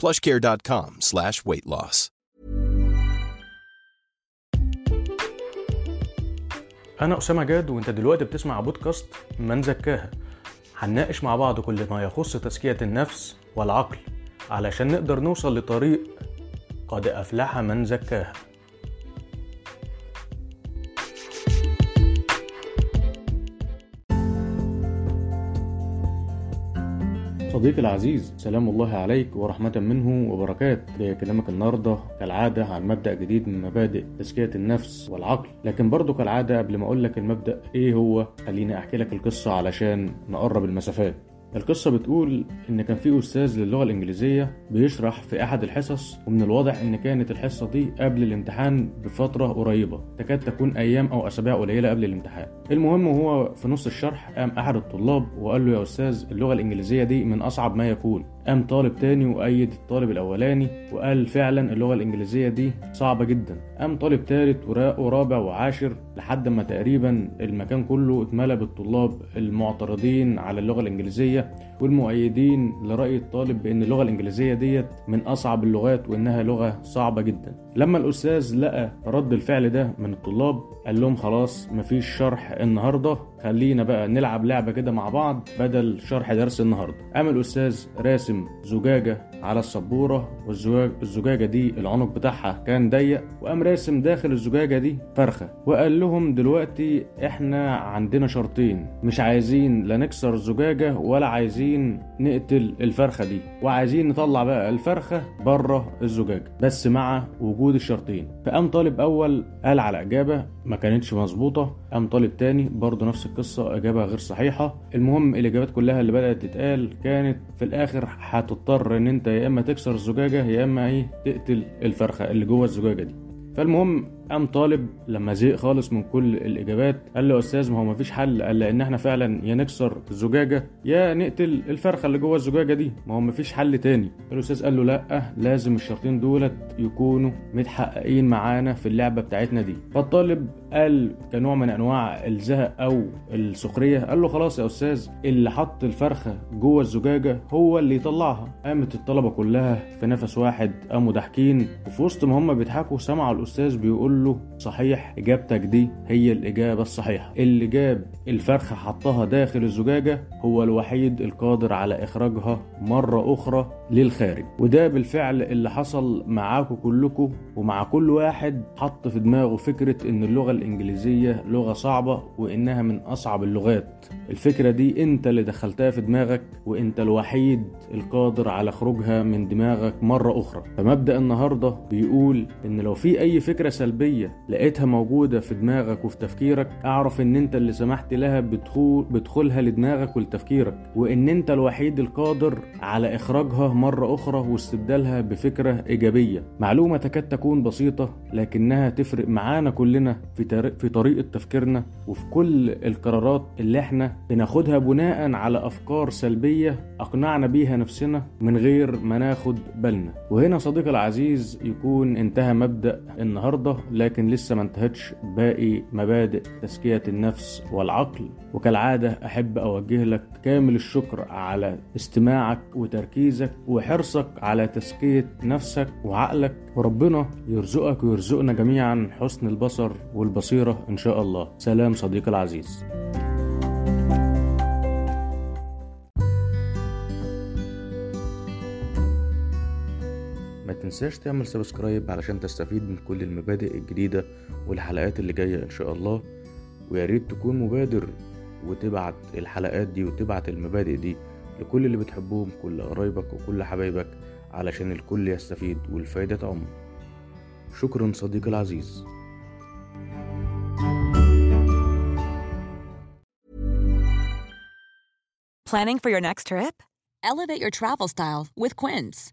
plushcare.com slash weight loss. أنا أسامة جاد وأنت دلوقتي بتسمع بودكاست من زكاها هنناقش مع بعض كل ما يخص تزكية النفس والعقل علشان نقدر نوصل لطريق قد أفلح من زكاها صديقي العزيز سلام الله عليك ورحمة منه وبركاته كلامك النهاردة كالعادة عن مبدأ جديد من مبادئ تزكية النفس والعقل. لكن برضو كالعادة قبل ما أقول لك المبدأ إيه هو خليني أحكي لك القصة علشان نقرب المسافات. القصة بتقول إن كان في أستاذ للغة الإنجليزية بيشرح في أحد الحصص ومن الواضح إن كانت الحصة دي قبل الامتحان بفترة قريبة تكاد تكون أيام أو أسابيع قليلة قبل الامتحان. المهم وهو في نص الشرح قام أحد الطلاب وقال له يا أستاذ اللغة الإنجليزية دي من أصعب ما يكون. قام طالب تاني وأيد الطالب الأولاني وقال فعلا اللغة الإنجليزية دي صعبة جدا. قام طالب تالت ورابع وعاشر لحد ما تقريبا المكان كله اتملى بالطلاب المعترضين على اللغة الإنجليزية والمؤيدين لرأي الطالب بأن اللغة الإنجليزية ديت من أصعب اللغات وإنها لغة صعبة جدا. لما الأستاذ لقى رد الفعل ده من الطلاب قال لهم خلاص مفيش شرح النهاردة خلينا بقى نلعب لعبة كده مع بعض بدل شرح درس النهاردة. قام الأستاذ راسم زجاجة على السبورة والزجاج الزجاجة دي العنق بتاعها كان ضيق وقام راسم داخل الزجاجة دي فرخة. وقال لهم دلوقتي إحنا عندنا شرطين مش عايزين لا نكسر الزجاجة ولا عايزين نقتل الفرخة دي. وعايزين نطلع بقى الفرخة بره الزجاجة بس مع وجود الشرطين. فقام طالب أول قال على إجابة ما كانتش مظبوطة. قام طالب تاني برضه نفس القصة إجابة غير صحيحة. المهم الإجابات كلها اللي بدأت تتقال كانت في الآخر هتضطر إن أنت يا إما تكسر الزجاجة يا إما إيه تقتل الفرخة اللي جوه الزجاجة دي. فالمهم قام طالب لما زهق خالص من كل الإجابات قال له أستاذ ما هو مفيش حل قال لأن إحنا فعلا يا نكسر الزجاجة يا نقتل الفرخة اللي جوه الزجاجة دي. ما هو مفيش حل تاني. الاستاذ قال له لا لازم الشرطين دولت يكونوا متحققين معانا في اللعبة بتاعتنا دي. فالطالب قال كنوع من أنواع الزهق أو السخرية. قال له خلاص يا أستاذ اللي حط الفرخة جوه الزجاجة هو اللي يطلعها. قامت الطلبة كلها في نفس واحد قاموا ضاحكين. وفي وسط ما هم بيضحكوا سمعوا الأستاذ بيقول له صحيح إجابتك دي هي الإجابة الصحيحة. اللي جاب الفرخه حطها داخل الزجاجة هو الوحيد القادر على إخراجها مرة أخرى للخارج. وده بالفعل اللي حصل معاكم كلكم ومع كل واحد حط في دماغه فكرة إن اللغة الإنجليزية لغة صعبة وإنها من أصعب اللغات. الفكرة دي أنت اللي دخلتها في دماغك وأنت الوحيد القادر على خروجها من دماغك مرة أخرى. فمبدأ النهارده بيقول إن لو في أي فكرة سلبية سلبية لقيتها موجودة في دماغك وفي تفكيرك أعرف إن أنت اللي سمحت لها بدخول بدخولها لدماغك ولتفكيرك وإن أنت الوحيد القادر على إخراجها مرة أخرى واستبدالها بفكرة إيجابية معلومة تكاد تكون بسيطة لكنها تفرق معانا كلنا في. في طريقة تفكيرنا وفي كل القرارات اللي إحنا بناخدها بناء على أفكار سلبية أقنعنا بيها نفسنا من غير ما ناخد بالنا وهنا صديقي العزيز يكون انتهى مبدأ النهاردة لكن لسه ما انتهتش باقي مبادئ تزكية النفس والعقل. وكالعادة أحب أوجه لك كامل الشكر على استماعك وتركيزك وحرصك على تزكية نفسك وعقلك. وربنا يرزقك ويرزقنا جميعا حسن البصر والبصيرة إن شاء الله. سلام صديقي العزيز. ما تنساش تعمل سبسكرايب علشان تستفيد من كل المبادئ الجديدة والحلقات اللي جاية إن شاء الله ويا ريت تكون مبادر وتبعت الحلقات دي وتبعت المبادئ دي لكل اللي بتحبهم كل قرايبك وكل حبايبك علشان الكل يستفيد والفايدة تعم شكرا صديقي العزيز Planning for your next trip? Elevate your travel style with Quince.